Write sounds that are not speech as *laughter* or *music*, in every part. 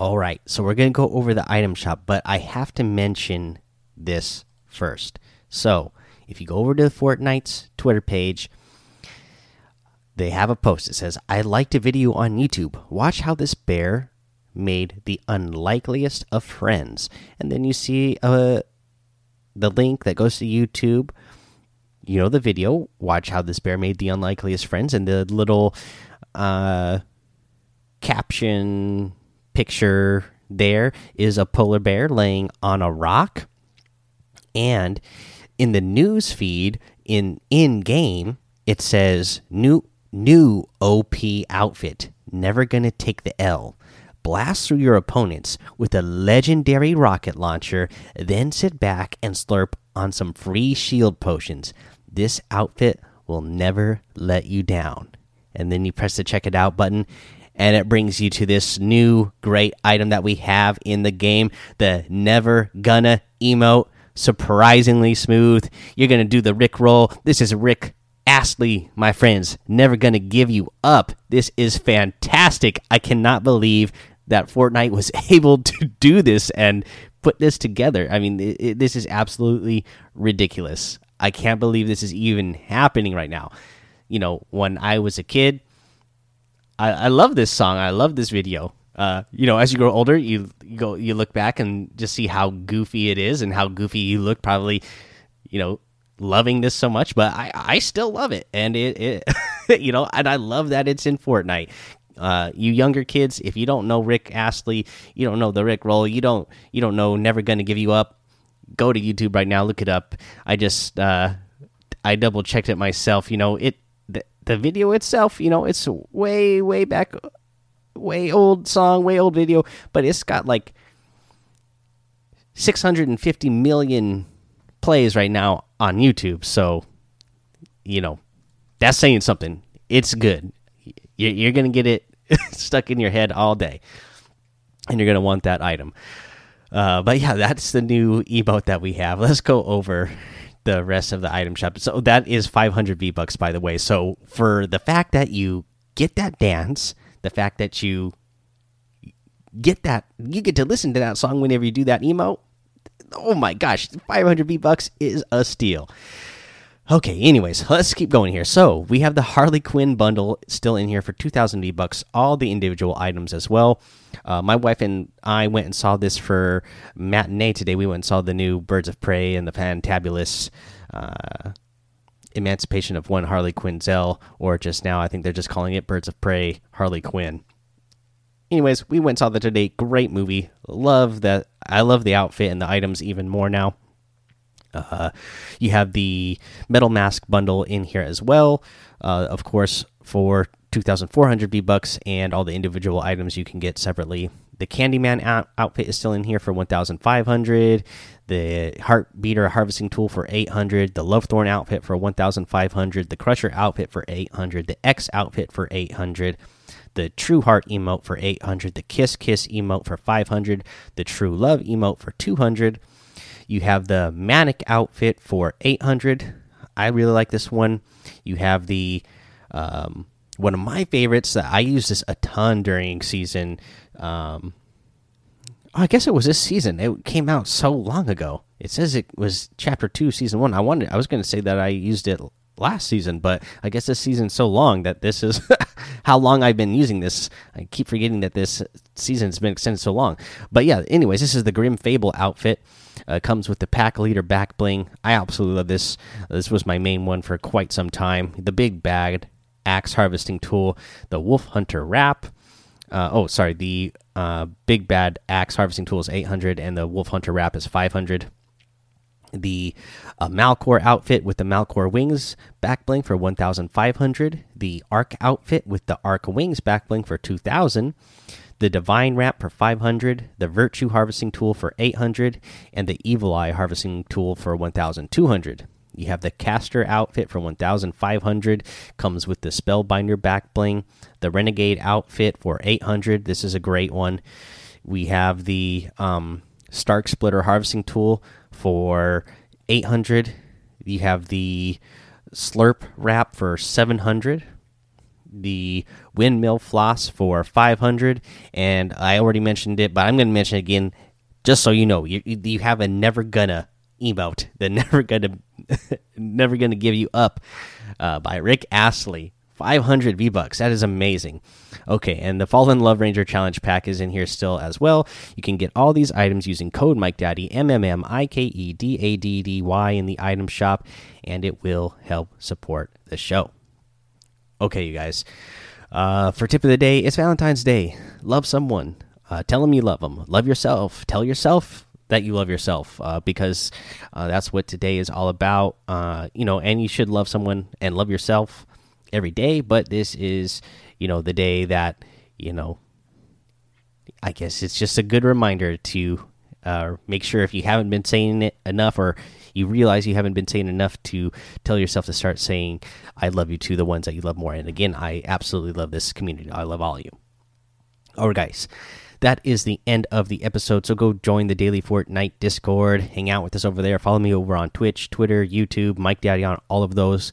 All right, so we're going to go over the item shop, but I have to mention this first. So, if you go over to Fortnite's Twitter page, they have a post that says, I liked a video on YouTube. Watch how this bear made the unlikeliest of friends. And then you see uh, the link that goes to YouTube. You know the video. Watch how this bear made the unlikeliest friends, and the little uh, caption picture there is a polar bear laying on a rock. And in the news feed in in game it says new new op outfit never gonna take the l. Blast through your opponents with a legendary rocket launcher then sit back and slurp on some free shield potions. This outfit will never let you down. And then you press the check it out button and it brings you to this new great item that we have in the game the never gonna emote. Surprisingly smooth. You're gonna do the rick roll. This is rick astley my friends. Never gonna give you up. This is fantastic. I cannot believe that fortnite was *laughs* able to do this and put this together. I mean it, it, this is absolutely ridiculous. I can't believe this is even happening right now. You know when i was a kid I, I love this song. I love this video. Uh, you know, as you grow older, you, you go, you look back and just see how goofy it is and how goofy you look. Probably, you know, loving this so much, but I, I still love it, and it, it *laughs* you know, and I love that it's in Fortnite. Uh, you younger kids, if you don't know Rick Astley, you don't know the Rick Roll, you don't, you don't know Never Gonna Give You Up. Go to YouTube right now, look it up. I just, uh, I double checked it myself. You know, it the the video itself, you know, it's way way back, way old song, way old video, but it's got like 650 million plays right now on YouTube. So, you know, that's saying something. It's good. You're gonna get it *laughs* stuck in your head all day, and you're gonna want that item. Uh, but yeah, that's the new emote that we have. Let's go over the rest of the item shop. So that is 500 V bucks, by the way. So for the fact that you get that dance, the fact that you get that, you get to listen to that song whenever you do that emote. Oh my gosh, 500 V bucks is a steal. Okay, anyways, *laughs* let's keep going here. So we have the Harley Quinn bundle still in here for 2,000 V bucks, all the individual items as well. Uh, my wife and I went and saw this for matinee today. We went and saw the new Birds of Prey and the fantabulous uh, Emancipation of One Harley Quinzel, or just now, I think they're just calling it Birds of Prey Harley Quinn. Anyways, we went and saw that today. Great movie. Love that. I love the outfit and the items even more now. Uh, you have the metal mask bundle in here as well. Uh, of course, for 2,400 V bucks, and all the individual items you can get separately. The Candyman out outfit is still in here for 1,500. The Heartbeater harvesting tool for 800. The Love Thorn outfit for 1,500. The Crusher outfit for 800. The X outfit for 800 the True Heart emote for 800, the Kiss Kiss emote for 500, the True Love emote for 200, you have the Manic outfit for 800. I really like this one. You have the um, one of my favorites that I use this a ton during season. Um, I guess it was this season. It came out so long ago. It says it was chapter two, season one. I wanted. I was going to say that I used it last season, but I guess this season's so long that this is *laughs* how long I've been using this. I keep forgetting that this season's been extended so long. But yeah, anyways, this is the Grim Fable outfit. Uh, comes with the pack leader back bling. I absolutely love this. This was my main one for quite some time. The big bag axe harvesting tool, the Wolf Hunter wrap. Uh, oh, sorry, the uh, big bad axe harvesting tool is 800, and the Wolf Hunter wrap is 500 the uh, Malcore outfit with the Malcore wings back bling for 1500, the Arc outfit with the Arc wings back bling for 2000, the Divine wrap for 500, the Virtue harvesting tool for 800, and the Evil Eye harvesting tool for 1200. You have the Caster outfit for 1500, comes with the Spellbinder back bling, the Renegade outfit for 800. This is a great one. We have the um, Stark Splitter harvesting tool for 800. You have the Slurp wrap for 700. The windmill floss for 500 and i already mentioned it but i'm going to mention it again just so you know you, you have a never gonna emote *laughs* the never gonna *laughs* never gonna give you up uh, by rick astley 500 V bucks. That is amazing. Okay, and the Fallen Love Ranger Challenge Pack is in here still as well. You can get all these items using code Mike Daddy M M M I K E D A D D Y in the item shop, and it will help support the show. Okay, you guys. Uh, for tip of the day, it's Valentine's Day. Love someone. Uh, tell them you love them. Love yourself. Tell yourself that you love yourself uh, because uh, that's what today is all about. Uh, you know, and you should love someone and love yourself every day, but this is, you know, the day that, you know, I guess it's just a good reminder to uh, make sure if you haven't been saying it enough or you realize you haven't been saying enough to tell yourself to start saying, I love you to the ones that you love more. And again, I absolutely love this community. I love all of you. All right, guys. That is the end of the episode. So go join the Daily Fortnite Discord. Hang out with us over there. Follow me over on Twitch, Twitter, YouTube, Mike Daddy on all of those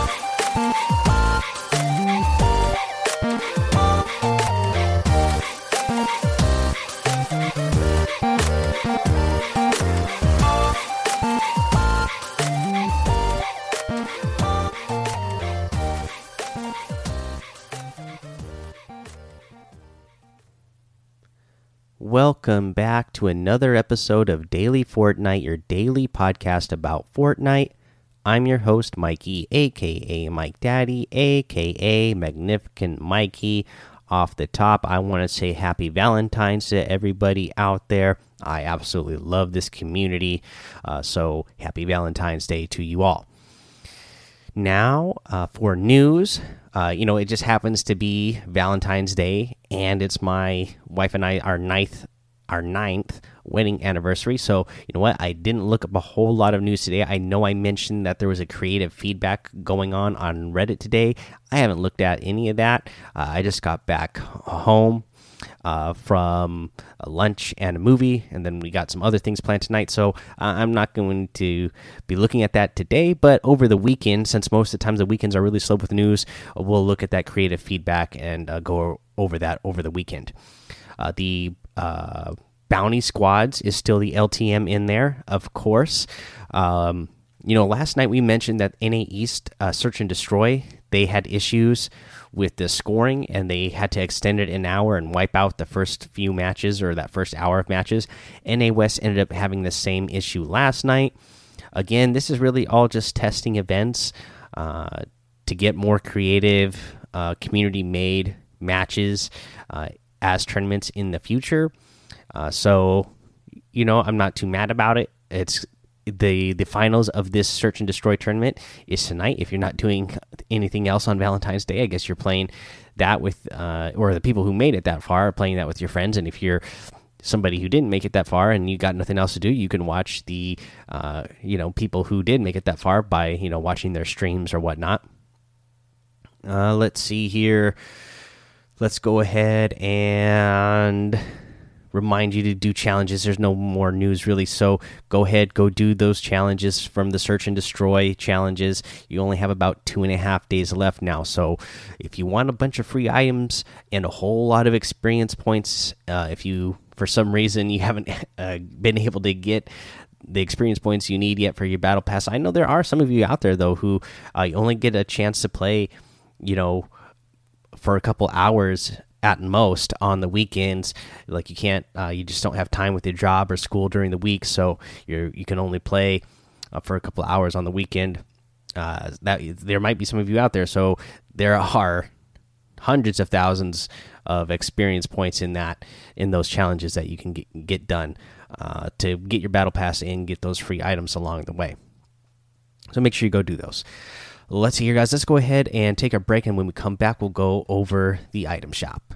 Welcome back to another episode of Daily Fortnite, your daily podcast about Fortnite. I'm your host, Mikey, aka Mike Daddy, aka Magnificent Mikey. Off the top, I want to say happy Valentine's to everybody out there. I absolutely love this community. Uh, so, happy Valentine's Day to you all. Now, uh, for news, uh, you know, it just happens to be Valentine's Day, and it's my wife and I our ninth our ninth wedding anniversary. So you know what? I didn't look up a whole lot of news today. I know I mentioned that there was a creative feedback going on on Reddit today. I haven't looked at any of that. Uh, I just got back home uh, from a lunch and a movie, and then we got some other things planned tonight. So uh, I'm not going to be looking at that today, but over the weekend, since most of the times the weekends are really slow with news, we'll look at that creative feedback and uh, go over that over the weekend. Uh, the bounty squads is still the LTM in there, of course. Um, you know, last night we mentioned that NA East uh, Search and Destroy they had issues with the scoring and they had to extend it an hour and wipe out the first few matches or that first hour of matches. NA West ended up having the same issue last night. Again, this is really all just testing events uh, to get more creative, uh, community made matches uh, as tournaments in the future. Uh, so, you know, I'm not too mad about it. It's the the finals of this search and destroy tournament is tonight. If you're not doing anything else on Valentine's Day, I guess you're playing that with uh, or the people who made it that far are playing that with your friends. And if you're somebody who didn't make it that far and you got nothing else to do, you can watch the uh, you know people who did make it that far by you know watching their streams or whatnot. Uh, let's see here. Let's go ahead and remind you to do challenges. There's no more news really, so go ahead, go do those challenges from the search and destroy challenges. You only have about two and a half days left now, so if you want a bunch of free items and a whole lot of experience points, uh, if you for some reason you haven't *laughs* uh, been able to get the experience points you need yet for your battle pass, I know there are some of you out there though who uh, only get a chance to play, you know, for a couple hours at most on the weekends. Like you can't uh, you just don't have time with your job or school during the week so you you can only play uh, for a couple hours on the weekend. Uh, that there might be some of you out there so there are hundreds of thousands of experience points in that in those challenges that you can get, get done uh, to get your battle pass and get those free items along the way. So make sure you go do those let's see here, guys. Let's go ahead and take a break, and when we come back, we'll go over the item shop.